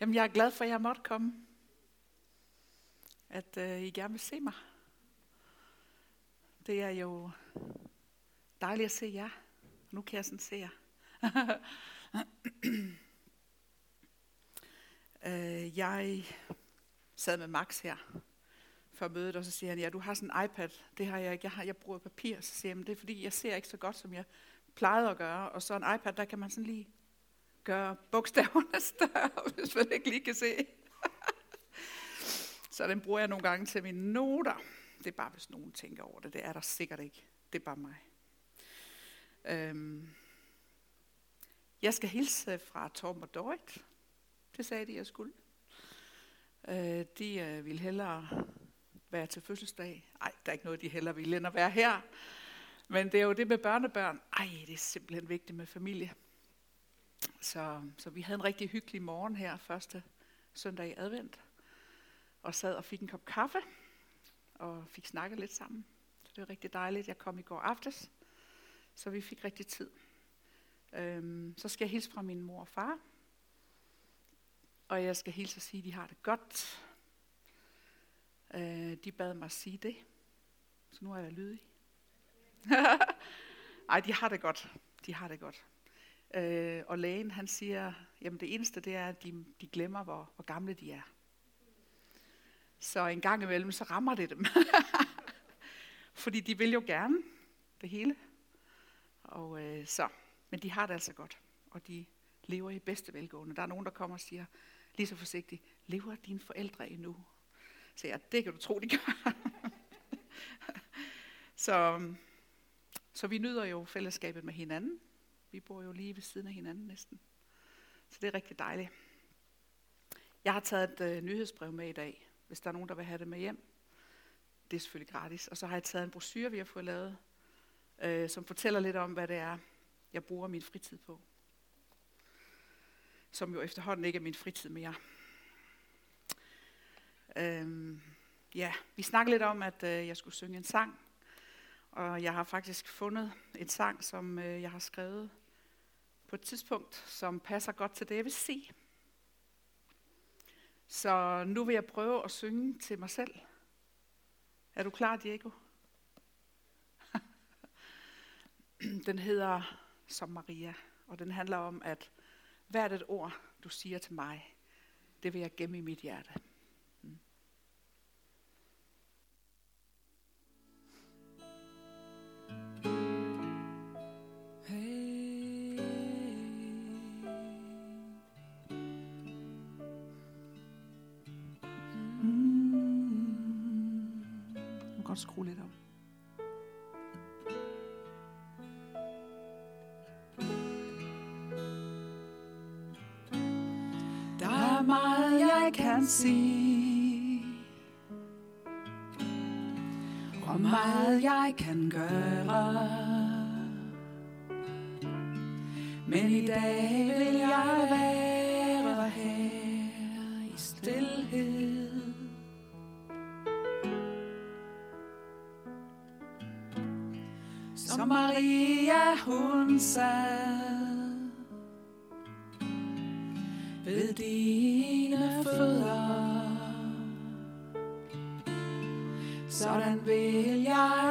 Jamen, jeg er glad for, at jeg måtte komme. At øh, I gerne vil se mig. Det er jo dejligt at se jer. Nu kan jeg sådan se jer. øh, jeg sad med Max her før mødet, og så siger han, ja, du har sådan en iPad. Det har jeg ikke. Jeg, har, jeg bruger papir. Så siger jeg, det er fordi, jeg ser ikke så godt, som jeg plejede at gøre. Og så en iPad, der kan man sådan lige gøre bogstaverne større, hvis man ikke lige kan se. så den bruger jeg nogle gange til mine noter. Det er bare, hvis nogen tænker over det. Det er der sikkert ikke. Det er bare mig. Øhm. Jeg skal hilse fra Tom og Dorit. Det sagde de, jeg skulle. Øh, de øh, vil hellere være til fødselsdag. Nej, der er ikke noget, de hellere vil end at være her. Men det er jo det med børnebørn. Ej, det er simpelthen vigtigt med familie. Så, så vi havde en rigtig hyggelig morgen her, første søndag i advent. Og sad og fik en kop kaffe, og fik snakket lidt sammen. Så det var rigtig dejligt. Jeg kom i går aftes, så vi fik rigtig tid. Øhm, så skal jeg hilse fra min mor og far. Og jeg skal hilse og sige, at de har det godt. Øh, de bad mig at sige det. Så nu er jeg lydig. Ej, de har det godt. De har det godt. Øh, og lægen han siger, jamen det eneste det er, at de, de glemmer, hvor, hvor gamle de er. Så en gang imellem, så rammer det dem. Fordi de vil jo gerne det hele. Og øh, så, men de har det altså godt. Og de lever i bedste velgående. Der er nogen, der kommer og siger, lige så forsigtigt, lever dine forældre endnu? Så ja, det kan du tro, de gør. så, øhm, så vi nyder jo fællesskabet med hinanden. Vi bor jo lige ved siden af hinanden næsten. Så det er rigtig dejligt. Jeg har taget et øh, nyhedsbrev med i dag, hvis der er nogen, der vil have det med hjem. Det er selvfølgelig gratis. Og så har jeg taget en brochure, vi har fået lavet, øh, som fortæller lidt om, hvad det er, jeg bruger min fritid på. Som jo efterhånden ikke er min fritid mere. Øhm, ja, vi snakkede lidt om, at øh, jeg skulle synge en sang. Og jeg har faktisk fundet en sang, som øh, jeg har skrevet på et tidspunkt, som passer godt til det, jeg vil sige. Så nu vil jeg prøve at synge til mig selv. Er du klar, Diego? den hedder Som Maria, og den handler om, at hvert et ord, du siger til mig, det vil jeg gemme i mit hjerte. Skrue lidt op. Der er meget, jeg kan sige. Og meget, jeg kan gøre. Men i dag vil jeg være Som Maria hun sad ved dine fødder. Sådan vil jeg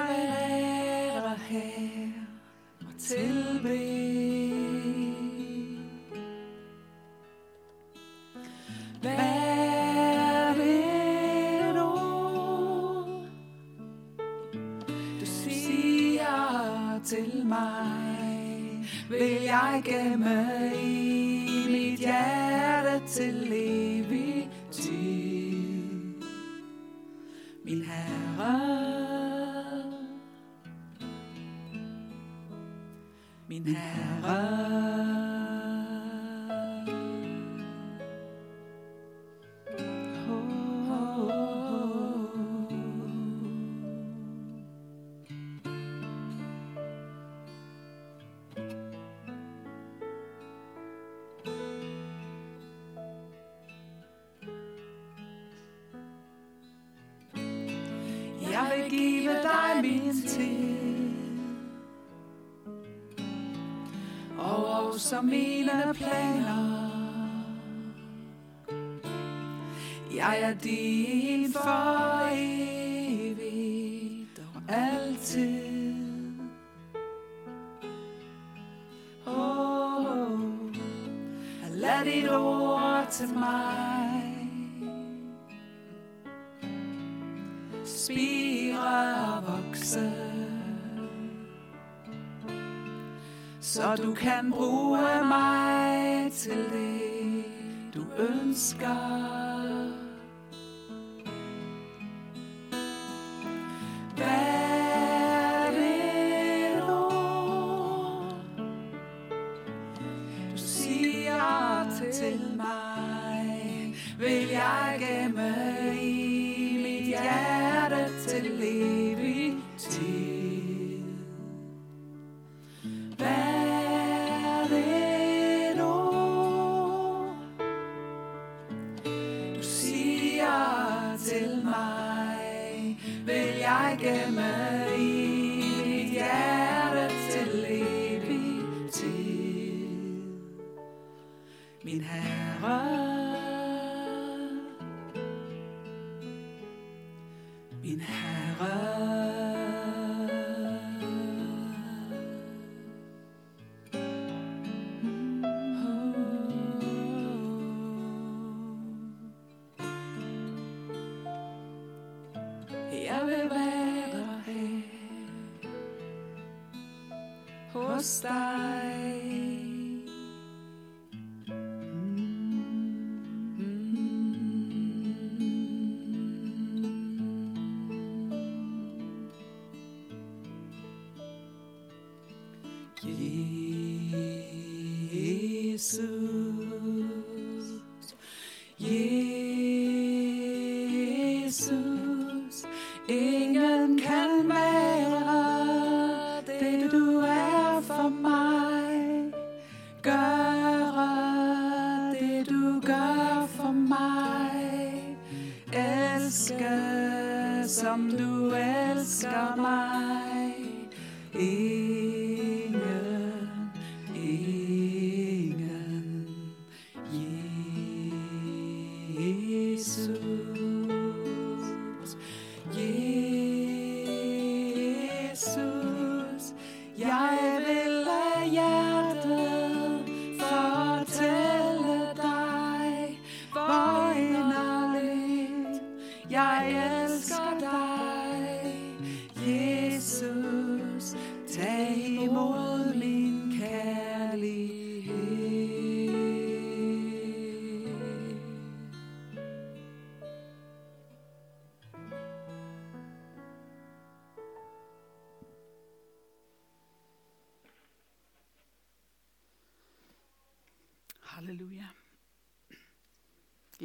min Herre. Give dig min tid Og også mine planer Jeg er din for evigt og altid. Oh, lad dit ord til mig spire og vokse. Så du kan bruge mig til det, du ønsker. Til mig, vil jeg gemme i mit hjerte til evig tid. Min Herre, min Herre. Du gør for mig. Elske som du elsker mig.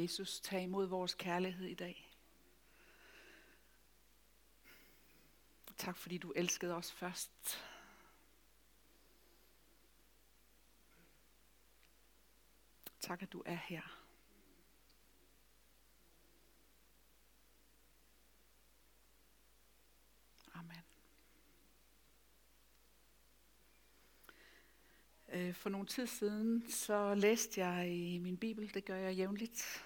Jesus, tag imod vores kærlighed i dag. Tak fordi du elskede os først. Tak at du er her. Amen. Øh, for nogle tid siden, så læste jeg i min bibel, det gør jeg jævnligt.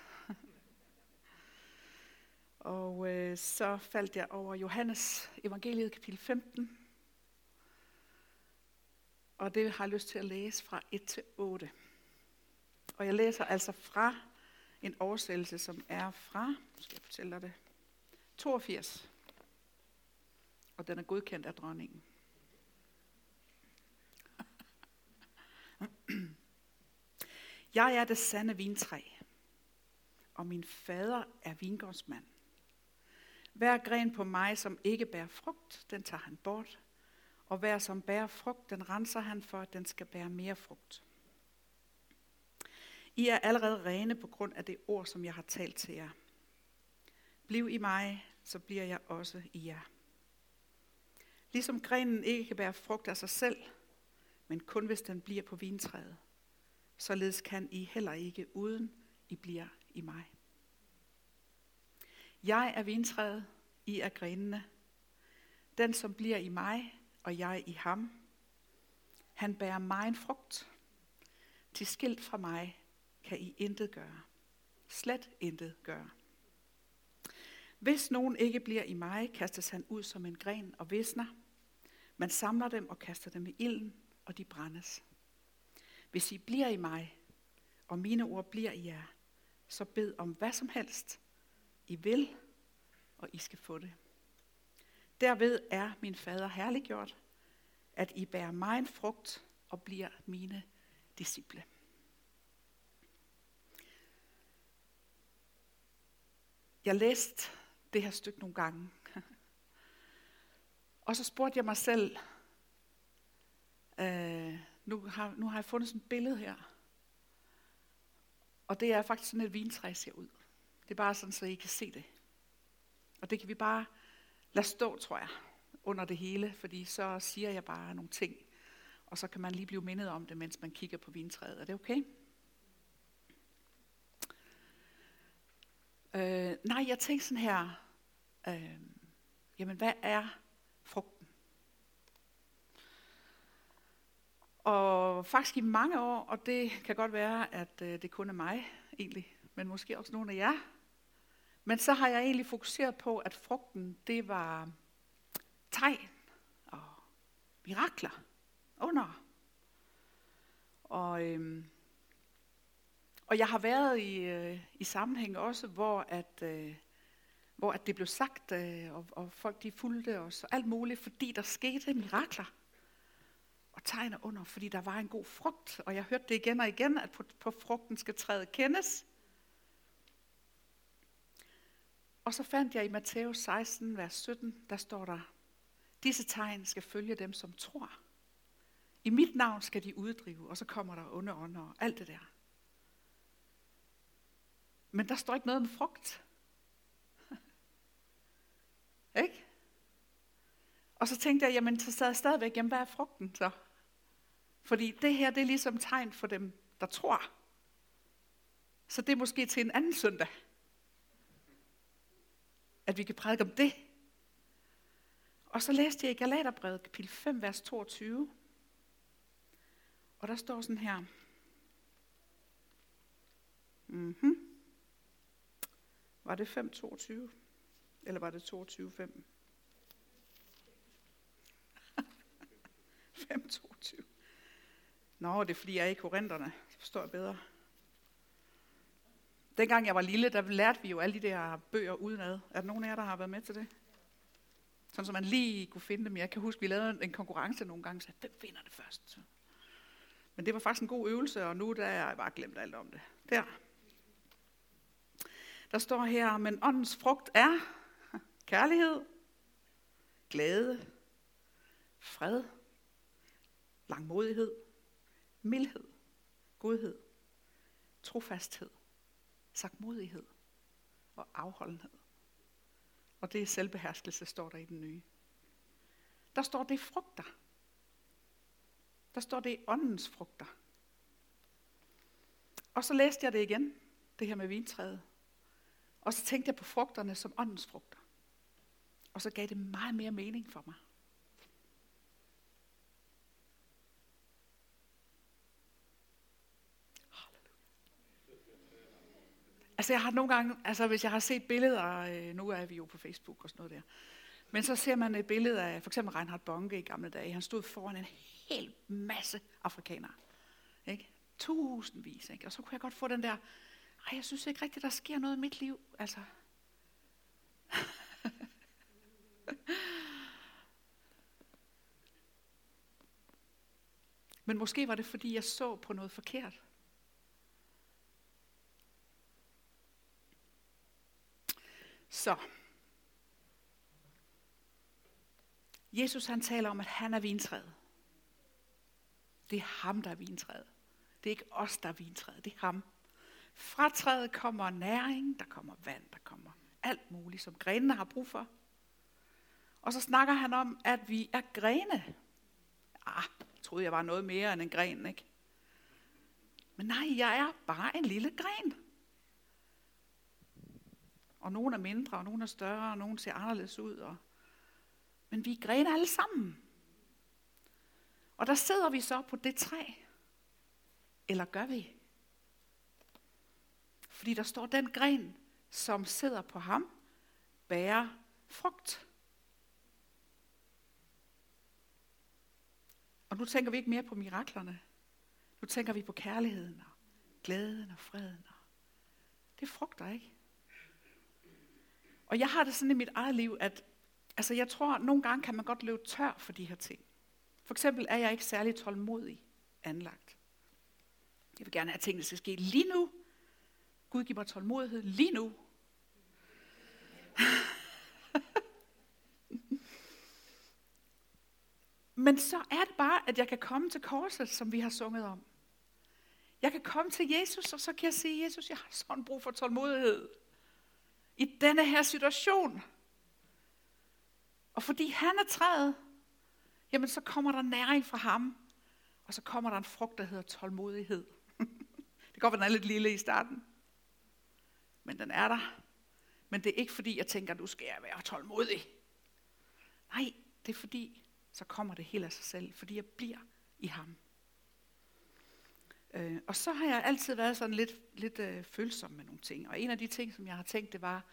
Og øh, så faldt jeg over Johannes evangeliet kapitel 15. Og det har jeg lyst til at læse fra 1 til 8. Og jeg læser altså fra en oversættelse, som er fra, skal jeg fortælle dig det, 82. Og den er godkendt af dronningen. Jeg er det sande vintræ, og min fader er vingårdsmand. Hver gren på mig, som ikke bærer frugt, den tager han bort, og hver som bærer frugt, den renser han for, at den skal bære mere frugt. I er allerede rene på grund af det ord, som jeg har talt til jer. Bliv i mig, så bliver jeg også i jer. Ligesom grenen ikke kan bære frugt af sig selv, men kun hvis den bliver på vintræet, således kan I heller ikke, uden I bliver i mig. Jeg er vintræet, I er grenene. Den, som bliver i mig, og jeg i ham, han bærer mig en frugt. Til skilt fra mig kan I intet gøre. Slet intet gøre. Hvis nogen ikke bliver i mig, kastes han ud som en gren og visner. Man samler dem og kaster dem i ilden, og de brændes. Hvis I bliver i mig, og mine ord bliver i jer, så bed om hvad som helst, i vil, og I skal få det. Derved er min fader herliggjort, at I bærer mig en frugt og bliver mine disciple. Jeg læste det her stykke nogle gange. og så spurgte jeg mig selv, øh, nu, har, nu har jeg fundet sådan et billede her. Og det er faktisk sådan et vintræ ser ud. Det er bare sådan, så I kan se det. Og det kan vi bare lade stå, tror jeg, under det hele, fordi så siger jeg bare nogle ting, og så kan man lige blive mindet om det, mens man kigger på vintræet. Er det okay? Øh, nej, jeg tænkte sådan her, øh, jamen hvad er frugten? Og faktisk i mange år, og det kan godt være, at øh, det kun er mig egentlig, men måske også nogle af jer. Men så har jeg egentlig fokuseret på, at frugten, det var tegn og mirakler, under. Og, øhm, og jeg har været i, øh, i sammenhæng også, hvor at, øh, hvor at det blev sagt, øh, og, og folk de fulgte os, og alt muligt, fordi der skete mirakler og tegner under, fordi der var en god frugt. Og jeg hørte det igen og igen, at på, på frugten skal træde kendes. Og så fandt jeg i Matthæus 16, vers 17, der står der, disse tegn skal følge dem, som tror. I mit navn skal de uddrive, og så kommer der onde ånder og alt det der. Men der står ikke noget om frugt. ikke? Og så tænkte jeg, jamen så sad jeg stadigvæk, jamen hvad er frugten så? Fordi det her, det er ligesom tegn for dem, der tror. Så det er måske til en anden søndag, at vi kan prædike om det. Og så læste jeg i Galaterbrevet kapitel 5, vers 22. Og der står sådan her. Mm-hmm. Var det 5.22? Eller var det 22.5? 5.22. Nå, det er fordi, jeg er i korinterne. Det forstår jeg bedre. Dengang jeg var lille, der lærte vi jo alle de der bøger udenad. Er der nogen af jer, der har været med til det? Sådan, så man lige kunne finde dem. Jeg kan huske, vi lavede en konkurrence nogle gange, så hvem finder det først? Men det var faktisk en god øvelse, og nu der er jeg bare glemt alt om det. Der. Der står her, men åndens frugt er kærlighed, glæde, fred, langmodighed, mildhed, godhed, trofasthed, sagtmodighed og afholdenhed. Og det er selvbeherskelse, står der i den nye. Der står det frugter. Der står det åndens frugter. Og så læste jeg det igen, det her med vintræet. Og så tænkte jeg på frugterne som åndens frugter. Og så gav det meget mere mening for mig. Altså jeg har nogle gange, altså hvis jeg har set billeder, øh, nu er vi jo på Facebook og sådan noget der, men så ser man øh, et billede af for eksempel Reinhard Bonke i gamle dage. Han stod foran en hel masse afrikanere. Ikke? Tusindvis. Ikke? Og så kunne jeg godt få den der, ej, jeg synes ikke rigtigt, der sker noget i mit liv. Altså. Men måske var det, fordi jeg så på noget forkert. Så. Jesus han taler om, at han er vintræet. Det er ham, der er vintræet. Det er ikke os, der er vintræet. Det er ham. Fra træet kommer næring, der kommer vand, der kommer alt muligt, som grenene har brug for. Og så snakker han om, at vi er grene. Ah, jeg troede, jeg var noget mere end en gren, ikke? Men nej, jeg er bare en lille gren. Og nogle er mindre, og nogle er større, og nogle ser anderledes ud. Og... Men vi er grene alle sammen. Og der sidder vi så på det træ. Eller gør vi? Fordi der står den gren, som sidder på ham, bærer frugt. Og nu tænker vi ikke mere på miraklerne. Nu tænker vi på kærligheden og glæden og freden. Det frugter ikke. Og jeg har det sådan i mit eget liv, at altså jeg tror, at nogle gange kan man godt løbe tør for de her ting. For eksempel er jeg ikke særlig tålmodig anlagt. Jeg vil gerne have, at tingene skal ske lige nu. Gud giver mig tålmodighed lige nu. Men så er det bare, at jeg kan komme til korset, som vi har sunget om. Jeg kan komme til Jesus, og så kan jeg sige, Jesus, jeg har sådan brug for tålmodighed. I denne her situation. Og fordi han er træet, jamen så kommer der næring fra ham. Og så kommer der en frugt, der hedder tålmodighed. det går, at den er lidt lille i starten. Men den er der. Men det er ikke fordi, jeg tænker, nu skal jeg være tålmodig. Nej, det er fordi, så kommer det helt af sig selv. Fordi jeg bliver i ham. Øh, og så har jeg altid været sådan lidt, lidt øh, følsom med nogle ting. Og en af de ting, som jeg har tænkt, det var,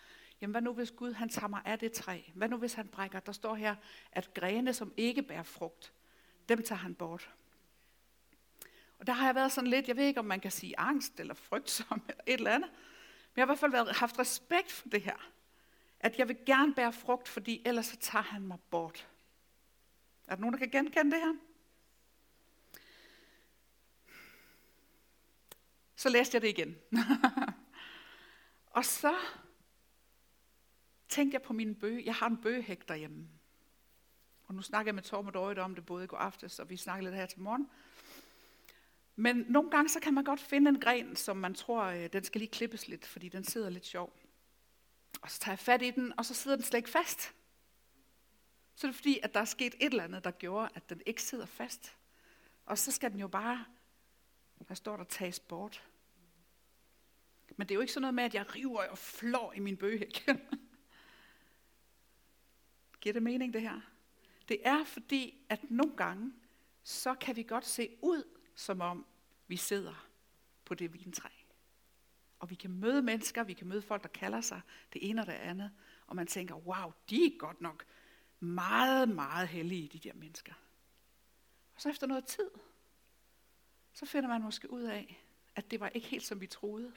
jamen hvad nu hvis Gud han tager mig af det træ? Hvad nu hvis han brækker? Der står her, at grene, som ikke bærer frugt, dem tager han bort. Og der har jeg været sådan lidt, jeg ved ikke, om man kan sige angst eller frygtsom eller et eller andet. Men jeg har i hvert fald været, haft respekt for det her. At jeg vil gerne bære frugt, fordi ellers så tager han mig bort. Er der nogen, der kan genkende det her? Så læste jeg det igen. og så tænkte jeg på min bøge. Jeg har en bøgehæk derhjemme. Og nu snakker jeg med Torben og om det både i går aftes, og vi snakker lidt her til morgen. Men nogle gange så kan man godt finde en gren, som man tror, øh, den skal lige klippes lidt, fordi den sidder lidt sjov. Og så tager jeg fat i den, og så sidder den slet ikke fast. Så er det fordi, at der er sket et eller andet, der gjorde, at den ikke sidder fast. Og så skal den jo bare der står der tages bort. Men det er jo ikke sådan noget med, at jeg river og flår i min bøgehæk. Giver det mening, det her? Det er fordi, at nogle gange, så kan vi godt se ud, som om vi sidder på det vintræ. Og vi kan møde mennesker, vi kan møde folk, der kalder sig det ene og det andet. Og man tænker, wow, de er godt nok meget, meget heldige, de der mennesker. Og så efter noget tid, så finder man måske ud af, at det var ikke helt som vi troede.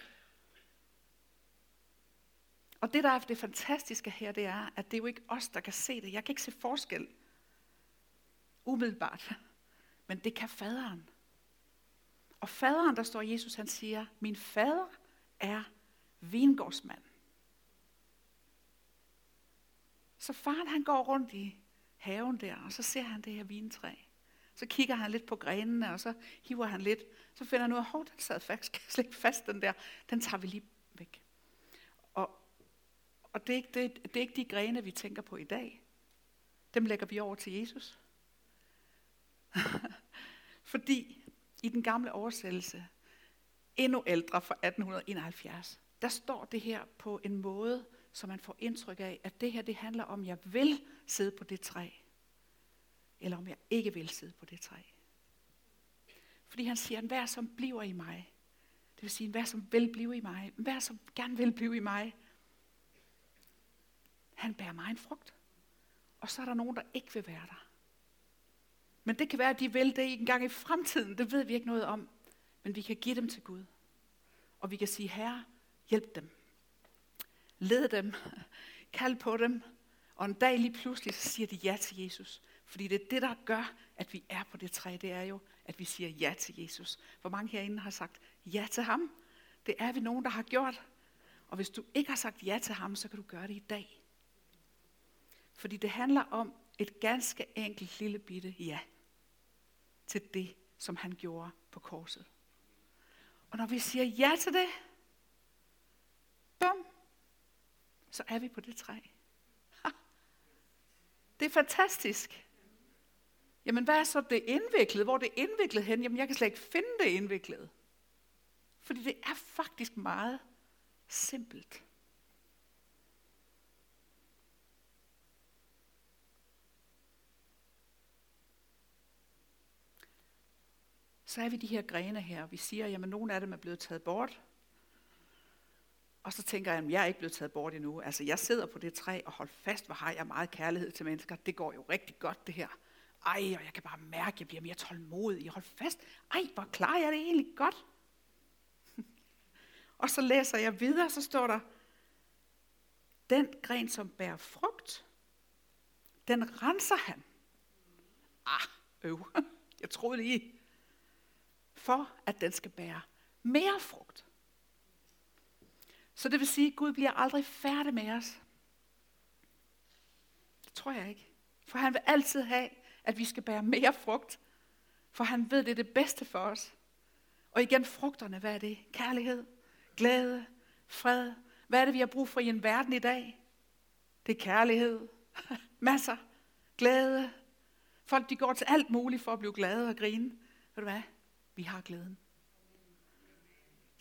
Og det, der er det fantastiske her, det er, at det er jo ikke os, der kan se det. Jeg kan ikke se forskel umiddelbart. Men det kan faderen. Og faderen, der står Jesus, han siger, min fader er vingårdsmand. Så faren han går rundt i haven der, og så ser han det her vintræ. Så kigger han lidt på grenene, og så hiver han lidt. Så finder han ud af, at den sad faktisk slet ikke fast, den der. Den tager vi lige og det, er ikke, det, det er ikke de grene, vi tænker på i dag. Dem lægger vi over til Jesus. Fordi i den gamle oversættelse, endnu ældre fra 1871, der står det her på en måde, så man får indtryk af, at det her det handler om, at jeg vil sidde på det træ eller om jeg ikke vil sidde på det træ. Fordi han siger, at hver som bliver i mig, det vil sige, hver som vil blive i mig, hver som gerne vil blive i mig, han bærer mig en frugt. Og så er der nogen, der ikke vil være der. Men det kan være, at de vil det en gang i fremtiden. Det ved vi ikke noget om. Men vi kan give dem til Gud. Og vi kan sige, Herre, hjælp dem. Led dem. Kald på dem. Og en dag lige pludselig, så siger de ja til Jesus. Fordi det er det, der gør, at vi er på det træ, det er jo, at vi siger ja til Jesus. Hvor mange herinde har sagt ja til ham? Det er vi nogen, der har gjort. Og hvis du ikke har sagt ja til ham, så kan du gøre det i dag. Fordi det handler om et ganske enkelt lille bitte ja til det, som han gjorde på korset. Og når vi siger ja til det, bum, så er vi på det træ. Det er fantastisk. Jamen hvad er så det indviklede? Hvor er det indviklet hen? Jamen jeg kan slet ikke finde det indviklede. Fordi det er faktisk meget simpelt. Så er vi de her grene her, og vi siger, at nogle af dem er blevet taget bort. Og så tænker jeg, at jeg er ikke blevet taget bort endnu. Altså, jeg sidder på det træ og hold fast, hvor har jeg meget kærlighed til mennesker. Det går jo rigtig godt, det her. Ej, og jeg kan bare mærke, at jeg bliver mere tålmodig. Hold fast. Ej, hvor klarer jeg det egentlig godt. og så læser jeg videre, så står der, den gren, som bærer frugt, den renser han. Ah, øv. Jeg troede lige. For at den skal bære mere frugt. Så det vil sige, at Gud bliver aldrig færdig med os. Det tror jeg ikke. For han vil altid have, at vi skal bære mere frugt. For han ved, det er det bedste for os. Og igen, frugterne, hvad er det? Kærlighed, glæde, fred. Hvad er det, vi har brug for i en verden i dag? Det er kærlighed. Masser. Glæde. Folk, de går til alt muligt for at blive glade og grine. Ved du hvad? Vi har glæden.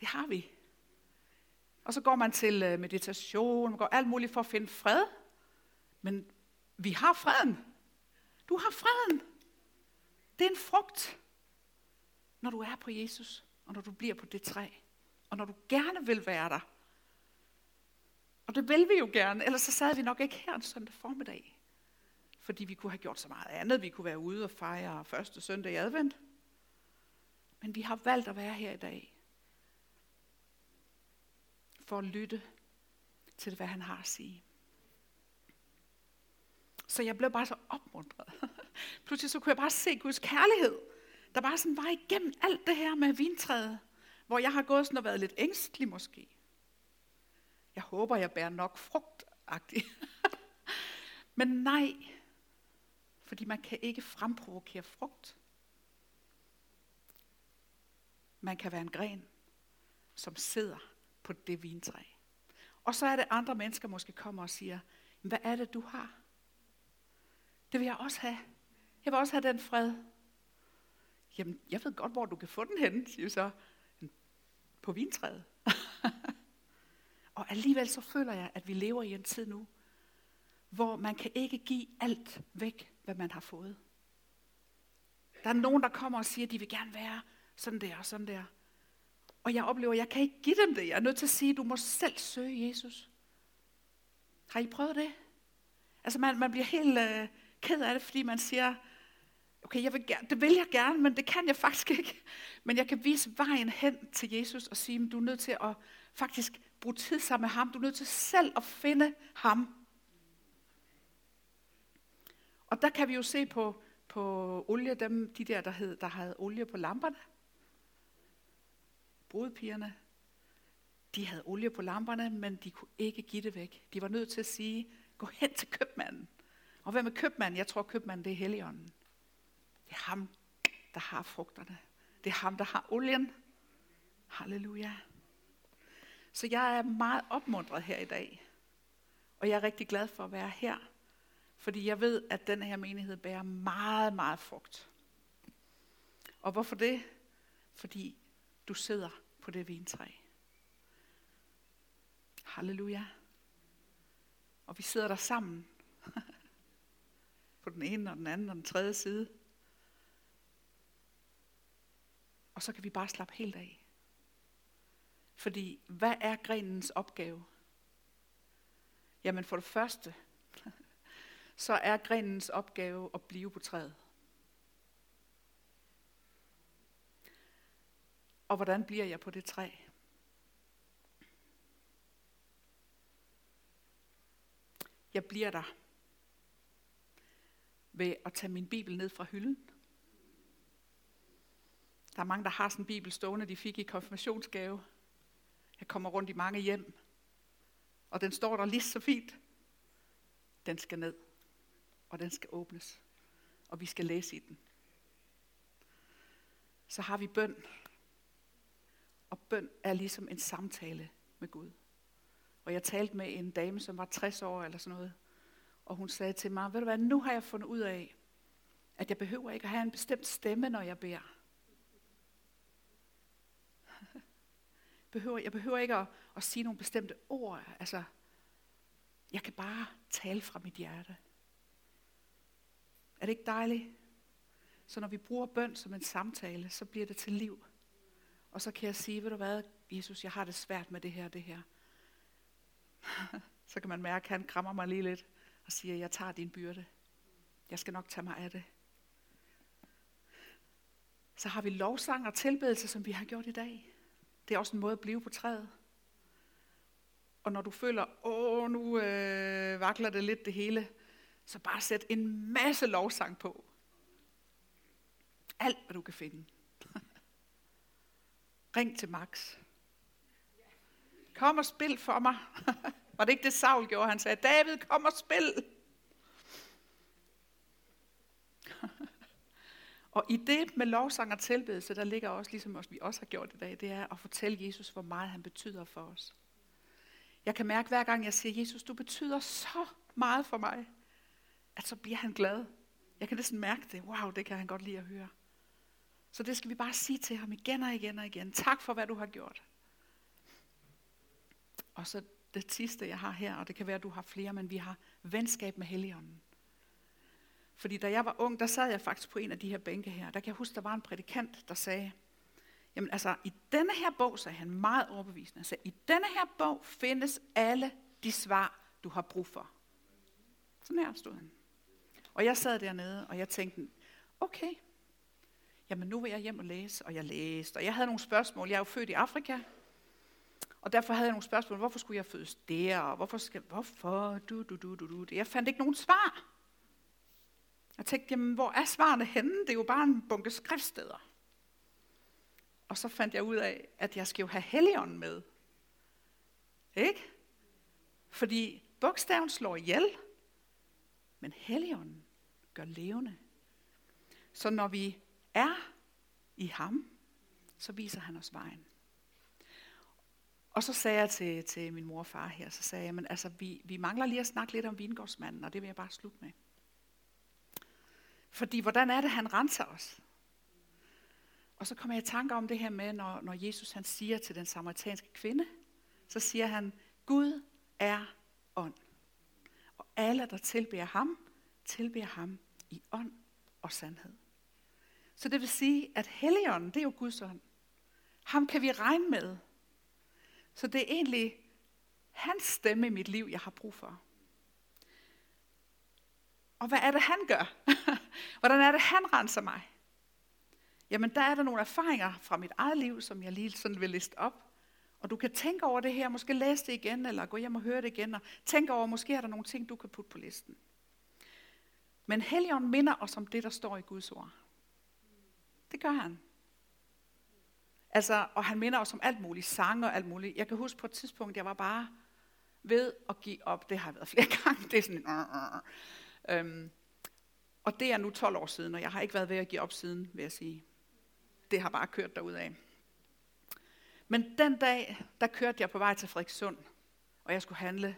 Det har vi. Og så går man til øh, meditation, man går alt muligt for at finde fred. Men vi har freden. Du har freden. Det er en frugt, når du er på Jesus, og når du bliver på det træ, og når du gerne vil være der. Og det vil vi jo gerne, ellers så sad vi nok ikke her en søndag formiddag. Fordi vi kunne have gjort så meget andet. Vi kunne være ude og fejre første søndag i advent. Men vi har valgt at være her i dag for at lytte til, hvad han har at sige. Så jeg blev bare så opmuntret. Pludselig så kunne jeg bare se Guds kærlighed, der bare sådan var igennem alt det her med vintræet, hvor jeg har gået sådan og været lidt ængstelig måske. Jeg håber, jeg bærer nok frugtagtigt. Men nej, fordi man kan ikke fremprovokere frugt. Man kan være en gren, som sidder på det vintræ. Og så er det andre mennesker måske kommer og siger, hvad er det du har? Det vil jeg også have. Jeg vil også have den fred. Jamen, jeg ved godt, hvor du kan få den hen, siger så. På vintræet. og alligevel så føler jeg, at vi lever i en tid nu, hvor man kan ikke give alt væk, hvad man har fået. Der er nogen, der kommer og siger, at de vil gerne være sådan der og sådan der. Og jeg oplever, at jeg kan ikke give dem det. Jeg er nødt til at sige, at du må selv søge Jesus. Har I prøvet det? Altså man, man bliver helt øh, ked af det, fordi man siger, okay, jeg vil gerne, det vil jeg gerne, men det kan jeg faktisk ikke. Men jeg kan vise vejen hen til Jesus og sige, at du er nødt til at faktisk bruge tid sammen med ham. Du er nødt til selv at finde ham. Og der kan vi jo se på, på olie, dem, de der, der, hed, der havde olie på lamperne brudpigerne, de havde olie på lamperne, men de kunne ikke give det væk. De var nødt til at sige, gå hen til købmanden. Og hvem er købmanden? Jeg tror, købmanden det er Helligånden. Det er ham, der har frugterne. Det er ham, der har olien. Halleluja. Så jeg er meget opmuntret her i dag. Og jeg er rigtig glad for at være her. Fordi jeg ved, at den her menighed bærer meget, meget frugt. Og hvorfor det? Fordi du sidder på det vintræ. Halleluja. Og vi sidder der sammen. på den ene og den anden og den tredje side. Og så kan vi bare slappe helt af. Fordi hvad er grenens opgave? Jamen for det første, så er grenens opgave at blive på træet. Og hvordan bliver jeg på det træ? Jeg bliver der ved at tage min bibel ned fra hylden. Der er mange, der har sådan en bibel stående, de fik i konfirmationsgave. Jeg kommer rundt i mange hjem, og den står der lige så fint. Den skal ned, og den skal åbnes, og vi skal læse i den. Så har vi bøn, og bøn er ligesom en samtale med Gud. Og jeg talte med en dame, som var 60 år eller sådan noget. Og hun sagde til mig, ved du hvad, nu har jeg fundet ud af, at jeg behøver ikke at have en bestemt stemme, når jeg beder. behøver, jeg behøver ikke at, at sige nogle bestemte ord. Altså, jeg kan bare tale fra mit hjerte. Er det ikke dejligt? Så når vi bruger bøn som en samtale, så bliver det til liv. Og så kan jeg sige, ved du hvad, Jesus, jeg har det svært med det her det her. så kan man mærke, at han krammer mig lige lidt og siger, jeg tager din byrde. Jeg skal nok tage mig af det. Så har vi lovsang og tilbedelse, som vi har gjort i dag. Det er også en måde at blive på træet. Og når du føler, åh, nu øh, vakler det lidt det hele, så bare sæt en masse lovsang på. Alt, hvad du kan finde. Ring til Max. Kom og spil for mig. Var det ikke det, Saul gjorde? Han sagde, David, kom og spil. og i det med lovsang og tilbedelse, der ligger også, ligesom vi også har gjort i dag, det er at fortælle Jesus, hvor meget han betyder for os. Jeg kan mærke, hver gang jeg siger, Jesus, du betyder så meget for mig, at så bliver han glad. Jeg kan næsten mærke det. Wow, det kan han godt lide at høre. Så det skal vi bare sige til ham igen og igen og igen. Tak for, hvad du har gjort. Og så det sidste, jeg har her, og det kan være, at du har flere, men vi har venskab med Helligånden. Fordi da jeg var ung, der sad jeg faktisk på en af de her bænke her. Der kan jeg huske, der var en prædikant, der sagde, jamen altså, i denne her bog, sagde han meget overbevisende, sagde, i denne her bog findes alle de svar, du har brug for. Sådan her stod han. Og jeg sad dernede, og jeg tænkte, okay, jamen nu vil jeg hjem og læse, og jeg læste, og jeg havde nogle spørgsmål. Jeg er jo født i Afrika, og derfor havde jeg nogle spørgsmål. Hvorfor skulle jeg fødes der? Og hvorfor skal, hvorfor? Du, du, du, du, du. Jeg fandt ikke nogen svar. Jeg tænkte, jamen, hvor er svarene henne? Det er jo bare en bunke skriftsteder. Og så fandt jeg ud af, at jeg skal jo have Helligånden med. Ikke? Fordi bogstaven slår ihjel, men Helligånden gør levende. Så når vi er i ham, så viser han os vejen. Og så sagde jeg til, til min mor og far her, så sagde jeg, men altså, vi, vi mangler lige at snakke lidt om vingårdsmanden, og det vil jeg bare slutte med. Fordi hvordan er det, han renser os? Og så kommer jeg i tanke om det her med, når, når Jesus han siger til den samaritanske kvinde, så siger han, Gud er ånd. Og alle, der tilbærer ham, tilbærer ham i ånd og sandhed. Så det vil sige, at Helligånden, det er jo Guds ånd. Ham kan vi regne med. Så det er egentlig hans stemme i mit liv, jeg har brug for. Og hvad er det, han gør? Hvordan er det, han renser mig? Jamen, der er der nogle erfaringer fra mit eget liv, som jeg lige sådan vil liste op. Og du kan tænke over det her, måske læse det igen, eller gå hjem og høre det igen, og tænke over, måske er der nogle ting, du kan putte på listen. Men Helligånden minder os om det, der står i Guds ord. Det gør han. Altså, og han minder os om alt muligt, sange og alt muligt. Jeg kan huske på et tidspunkt, jeg var bare ved at give op. Det har været flere gange. Det er sådan øh, øh. Øhm, og det er nu 12 år siden, og jeg har ikke været ved at give op siden, vil jeg sige. Det har bare kørt af. Men den dag, der kørte jeg på vej til Frederikssund, og jeg skulle handle.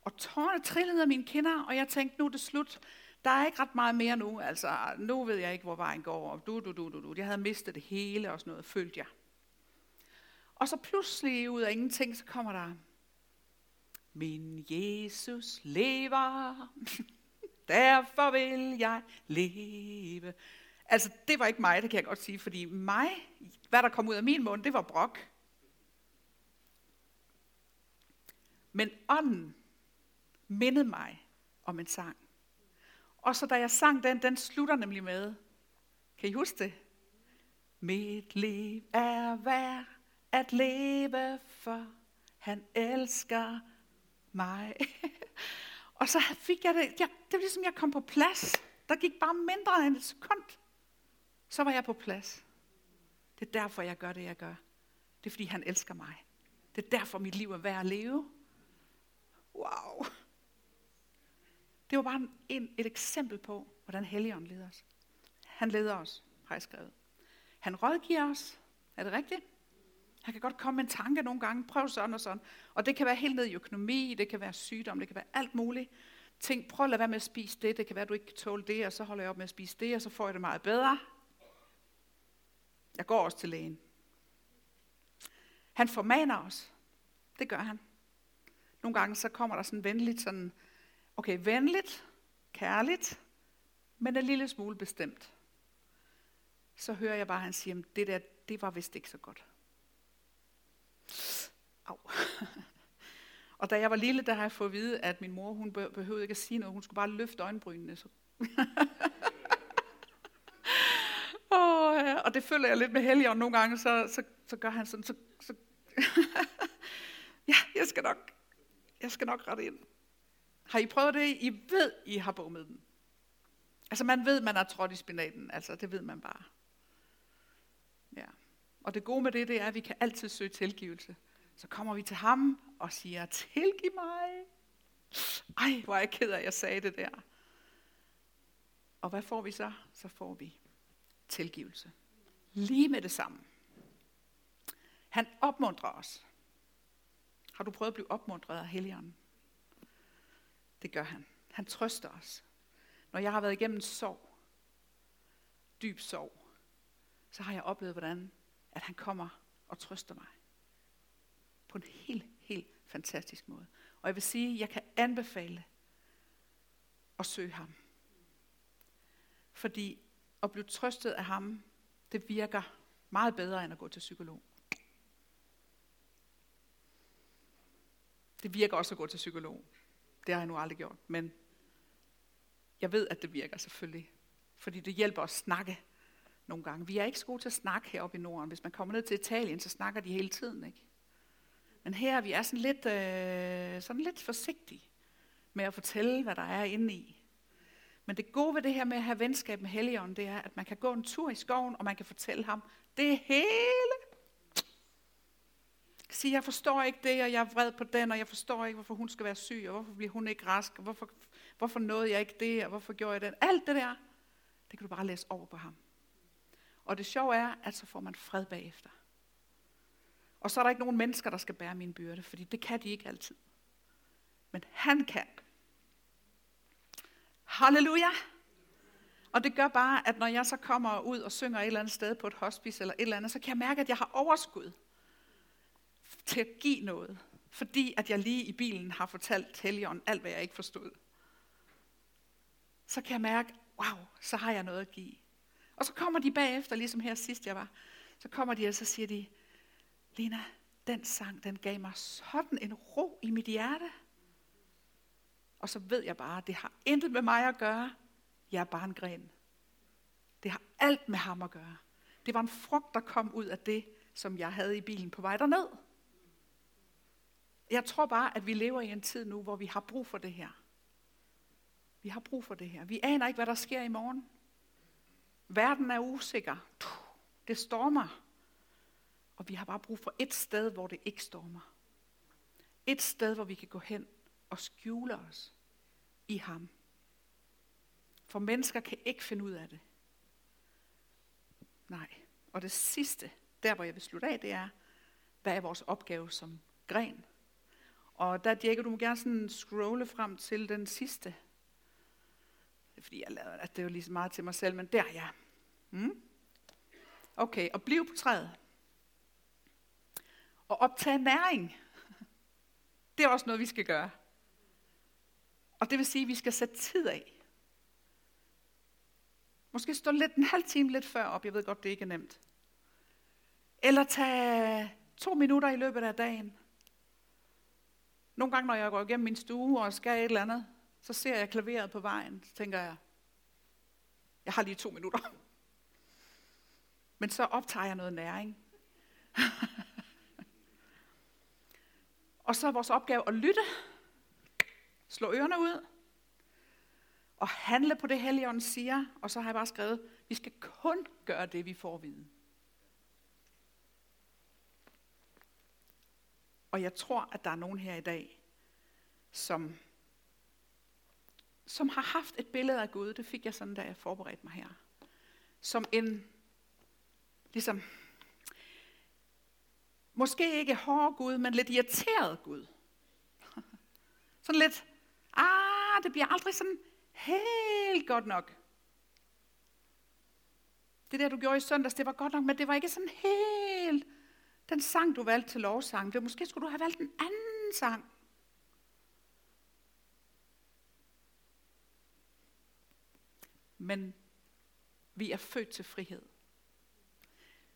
Og tårne trillede af mine kinder, og jeg tænkte, nu er det slut. Der er ikke ret meget mere nu. Altså, nu ved jeg ikke, hvor vejen går. Og du, du, du, du, du. Jeg havde mistet det hele og sådan noget, følte jeg. Og så pludselig ud af ingenting, så kommer der, min Jesus lever, derfor vil jeg leve. Altså, det var ikke mig, det kan jeg godt sige, fordi mig, hvad der kom ud af min mund, det var brok. Men ånden mindede mig om en sang. Og så da jeg sang den, den slutter nemlig med, kan I huske det? Mit liv er værd at leve for, han elsker mig. og så fik jeg det, jeg, det var ligesom jeg kom på plads. Der gik bare mindre end et sekund. Så var jeg på plads. Det er derfor, jeg gør det, jeg gør. Det er, fordi han elsker mig. Det er derfor, mit liv er værd at leve. Wow. Det var bare en, et eksempel på, hvordan Helligånden leder os. Han leder os, har jeg skrevet. Han rådgiver os. Er det rigtigt? Han kan godt komme med en tanke nogle gange. Prøv sådan og sådan. Og det kan være helt ned i økonomi, det kan være sygdom, det kan være alt muligt. Tænk, prøv at lade være med at spise det. Det kan være, at du ikke kan tåle det, og så holder jeg op med at spise det, og så får jeg det meget bedre. Jeg går også til lægen. Han formaner os. Det gør han. Nogle gange så kommer der sådan venligt, sådan, okay, venligt, kærligt, men en lille smule bestemt. Så hører jeg bare, at han siger, det der, det var vist ikke så godt. Au. Og da jeg var lille, der har jeg fået at vide, at min mor, hun behøvede ikke at sige noget. Hun skulle bare løfte øjenbrynene. Så. oh, og det følger jeg lidt med Helligånd nogle gange, så, så, så gør han sådan, så, så ja, jeg skal nok, jeg skal nok rette ind. Har I prøvet det? I ved, I har bommet den. Altså man ved, man har trådt i spinaten. Altså det ved man bare. Ja. Og det gode med det, det er, at vi kan altid søge tilgivelse. Så kommer vi til ham og siger, tilgiv mig. Ej, hvor er jeg ked af, at jeg sagde det der. Og hvad får vi så? Så får vi tilgivelse. Lige med det samme. Han opmuntrer os. Har du prøvet at blive opmuntret af Helligånden? Det gør han. Han trøster os. Når jeg har været igennem sorg, dyb sorg, så har jeg oplevet, hvordan at han kommer og trøster mig. På en helt, helt fantastisk måde. Og jeg vil sige, at jeg kan anbefale at søge ham. Fordi at blive trøstet af ham, det virker meget bedre end at gå til psykolog. Det virker også at gå til psykolog. Det har jeg nu aldrig gjort, men jeg ved, at det virker selvfølgelig. Fordi det hjælper at snakke nogle gange. Vi er ikke så gode til at snakke heroppe i Norden. Hvis man kommer ned til Italien, så snakker de hele tiden. Ikke? Men her vi er sådan lidt, øh, sådan lidt forsigtige med at fortælle, hvad der er inde i. Men det gode ved det her med at have venskab med Helligånden, det er, at man kan gå en tur i skoven, og man kan fortælle ham det hele. Sige, jeg forstår ikke det, og jeg er vred på den, og jeg forstår ikke, hvorfor hun skal være syg, og hvorfor bliver hun ikke rask, og hvorfor, hvorfor nåede jeg ikke det, og hvorfor gjorde jeg det. Alt det der, det kan du bare læse over på ham. Og det sjove er, at så får man fred bagefter. Og så er der ikke nogen mennesker, der skal bære min byrde, fordi det kan de ikke altid. Men han kan. Halleluja! Og det gør bare, at når jeg så kommer ud og synger et eller andet sted på et hospice eller et eller andet, så kan jeg mærke, at jeg har overskud til at give noget. Fordi at jeg lige i bilen har fortalt Helligånden alt, hvad jeg ikke forstod. Så kan jeg mærke, wow, så har jeg noget at give. Og så kommer de bagefter, ligesom her sidst jeg var, så kommer de og så siger de, Lena, den sang, den gav mig sådan en ro i mit hjerte. Og så ved jeg bare, det har intet med mig at gøre. Jeg er bare en gren. Det har alt med ham at gøre. Det var en frugt, der kom ud af det, som jeg havde i bilen på vej derned. Jeg tror bare, at vi lever i en tid nu, hvor vi har brug for det her. Vi har brug for det her. Vi aner ikke, hvad der sker i morgen. Verden er usikker. Det stormer. Og vi har bare brug for et sted, hvor det ikke stormer. Et sted, hvor vi kan gå hen og skjule os i ham. For mennesker kan ikke finde ud af det. Nej. Og det sidste, der hvor jeg vil slutte af, det er, hvad er vores opgave som gren? Og der, Diego, du må gerne sådan scrolle frem til den sidste. Det er fordi, jeg lavede, at det var lige så meget til mig selv, men der ja. Mm. Okay, og bliv på træet. Og optage næring. Det er også noget, vi skal gøre. Og det vil sige, at vi skal sætte tid af. Måske stå lidt en halv time lidt før op. Jeg ved godt, det ikke er nemt. Eller tage to minutter i løbet af dagen. Nogle gange, når jeg går igennem min stue og skal et eller andet, så ser jeg klaveret på vejen. Så tænker jeg, jeg har lige to minutter. Men så optager jeg noget næring. og så er vores opgave at lytte. Slå ørerne ud. Og handle på det, Helligånden siger. Og så har jeg bare skrevet, vi skal kun gøre det, vi får at vide. Og jeg tror, at der er nogen her i dag, som, som har haft et billede af Gud. Det fik jeg sådan, da jeg forberedte mig her. Som en, ligesom, måske ikke hård Gud, men lidt irriteret Gud. sådan lidt, ah, det bliver aldrig sådan helt godt nok. Det der, du gjorde i søndags, det var godt nok, men det var ikke sådan helt den sang, du valgte til lovsang. Det, måske skulle du have valgt en anden sang. Men vi er født til frihed.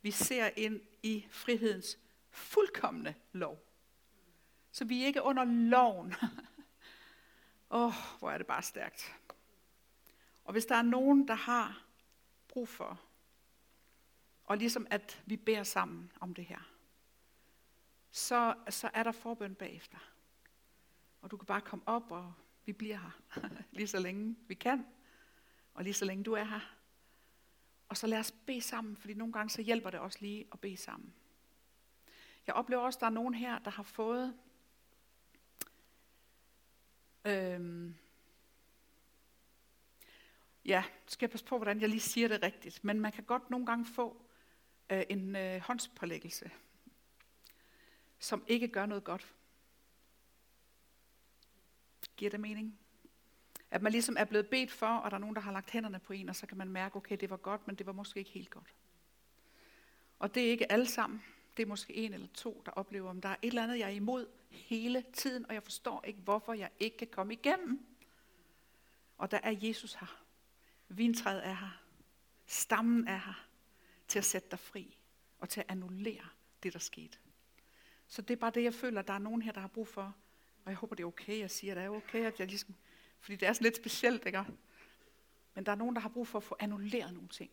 Vi ser ind i frihedens fuldkommende lov. Så vi er ikke under loven. Åh, oh, hvor er det bare stærkt. Og hvis der er nogen, der har brug for, og ligesom at vi beder sammen om det her, så, så er der forbøn bagefter. Og du kan bare komme op, og vi bliver her, lige så længe vi kan, og lige så længe du er her. Og så lad os bede sammen, fordi nogle gange så hjælper det også lige at bede sammen. Jeg oplever også, at der er nogen her, der har fået øhm, ja, skal jeg passe på, hvordan jeg lige siger det rigtigt, men man kan godt nogle gange få øh, en øh, håndspålæggelse, som ikke gør noget godt. Giver det mening? At man ligesom er blevet bedt for, og der er nogen, der har lagt hænderne på en, og så kan man mærke, okay, det var godt, men det var måske ikke helt godt. Og det er ikke alle sammen. Det er måske en eller to, der oplever, om der er et eller andet, jeg er imod hele tiden, og jeg forstår ikke, hvorfor jeg ikke kan komme igennem. Og der er Jesus her. Vintræet er her. Stammen er her til at sætte dig fri og til at annullere det, der skete. Så det er bare det, jeg føler, at der er nogen her, der har brug for. Og jeg håber, det er okay, jeg siger, at det er okay, at jeg ligesom, fordi det er sådan lidt specielt, ikke? Men der er nogen, der har brug for at få annulleret nogle ting.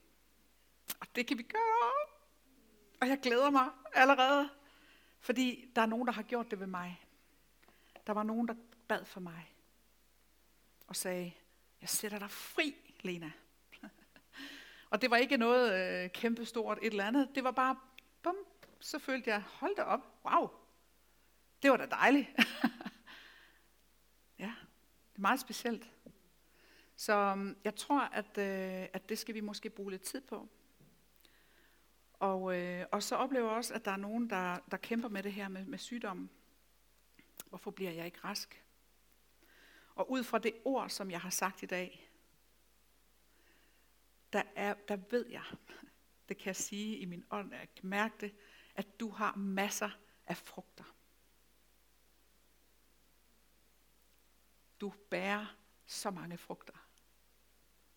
Og det kan vi gøre. Og jeg glæder mig allerede, fordi der er nogen, der har gjort det ved mig. Der var nogen, der bad for mig og sagde, jeg sætter dig fri, Lena. og det var ikke noget øh, kæmpestort et eller andet. Det var bare, så følte jeg, hold da op, wow, det var da dejligt. ja, det er meget specielt. Så øhm, jeg tror, at, øh, at det skal vi måske bruge lidt tid på. Og, øh, og så oplever jeg også, at der er nogen, der, der kæmper med det her med, med sygdommen. Hvorfor bliver jeg ikke rask? Og ud fra det ord, som jeg har sagt i dag, der, er, der ved jeg, det kan jeg sige i min ånd, jeg kan mærke det, at du har masser af frugter. Du bærer så mange frugter,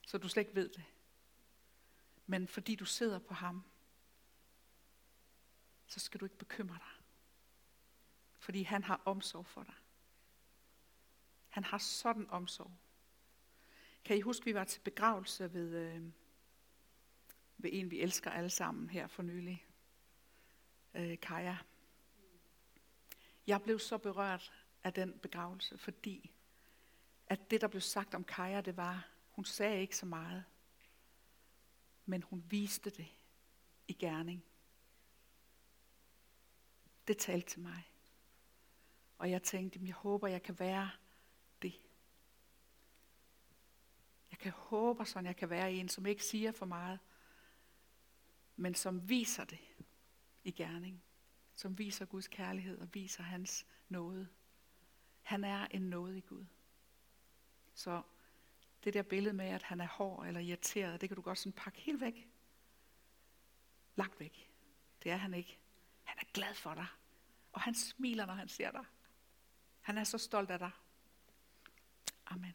så du slet ikke ved det. Men fordi du sidder på ham, så skal du ikke bekymre dig. Fordi han har omsorg for dig. Han har sådan omsorg. Kan I huske, vi var til begravelse ved, øh, ved en, vi elsker alle sammen her for nylig. Øh, Kaja. Jeg blev så berørt af den begravelse, fordi at det, der blev sagt om Kaja, det var, hun sagde ikke så meget, men hun viste det i gerning. Det talte til mig. Og jeg tænkte, jeg håber, jeg kan være det. Jeg kan håbe sådan, jeg kan være en, som ikke siger for meget, men som viser det i gerning. Som viser Guds kærlighed og viser hans nåde. Han er en nådig Gud. Så det der billede med, at han er hård eller irriteret, det kan du godt sådan pakke helt væk. Lagt væk. Det er han ikke. Han er glad for dig. Og han smiler, når han ser dig. Han er så stolt af dig. Amen.